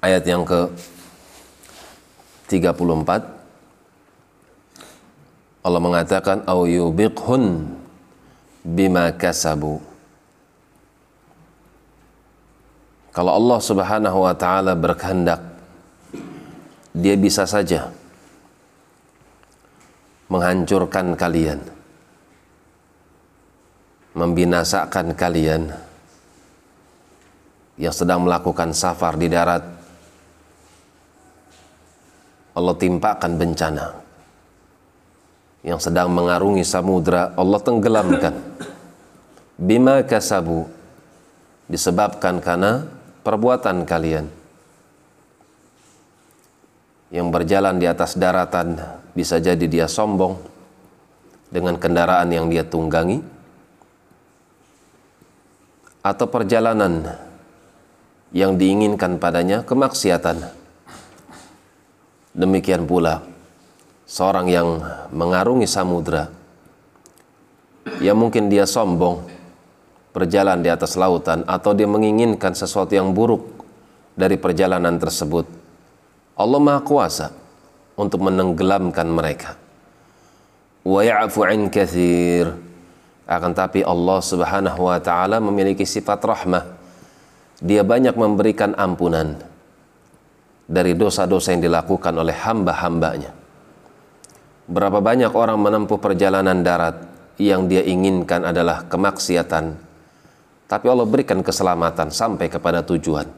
ayat yang ke 34 Allah mengatakan au yubiqhun bima kasabu. Kalau Allah Subhanahu wa taala berkehendak dia bisa saja menghancurkan kalian membinasakan kalian yang sedang melakukan safar di darat Allah timpakan bencana yang sedang mengarungi samudra. Allah tenggelamkan. Bima kasabu disebabkan karena perbuatan kalian yang berjalan di atas daratan. Bisa jadi dia sombong dengan kendaraan yang dia tunggangi atau perjalanan yang diinginkan padanya kemaksiatan. Demikian pula seorang yang mengarungi samudra yang mungkin dia sombong berjalan di atas lautan atau dia menginginkan sesuatu yang buruk dari perjalanan tersebut. Allah Maha Kuasa untuk menenggelamkan mereka. Wa ya'fu an. Akan tapi Allah Subhanahu wa taala memiliki sifat rahmah dia banyak memberikan ampunan dari dosa-dosa yang dilakukan oleh hamba-hambanya. Berapa banyak orang menempuh perjalanan darat yang dia inginkan adalah kemaksiatan, tapi Allah berikan keselamatan sampai kepada tujuan.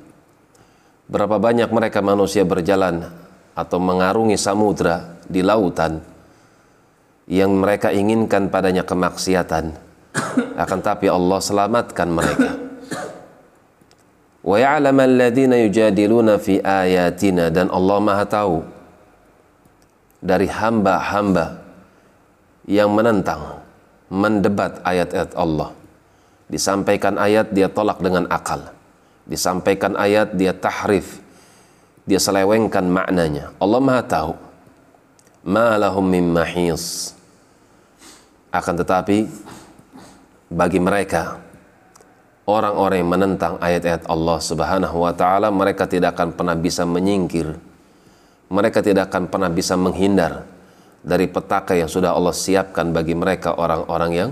Berapa banyak mereka manusia berjalan atau mengarungi samudra di lautan yang mereka inginkan padanya kemaksiatan, akan tapi Allah selamatkan mereka wa ya'lam alladhina yujadiluna fi ayatina dan Allah Maha tahu dari hamba-hamba yang menentang mendebat ayat-ayat Allah. Disampaikan ayat dia tolak dengan akal. Disampaikan ayat dia tahrif. Dia selewengkan maknanya. Allah Maha tahu. Ma lahum min mahis. Akan tetapi bagi mereka orang-orang yang menentang ayat-ayat Allah Subhanahu wa taala mereka tidak akan pernah bisa menyingkir. Mereka tidak akan pernah bisa menghindar dari petaka yang sudah Allah siapkan bagi mereka orang-orang yang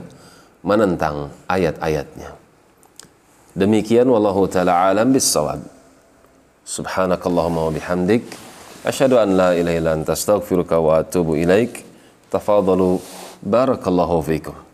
menentang ayat-ayatnya. Demikian wallahu taala alam bissawab. Subhanakallahumma wa bihamdik. Asyhadu an la ilaha illa anta astaghfiruka wa atubu ilaik. Tafadalu barakallahu fikum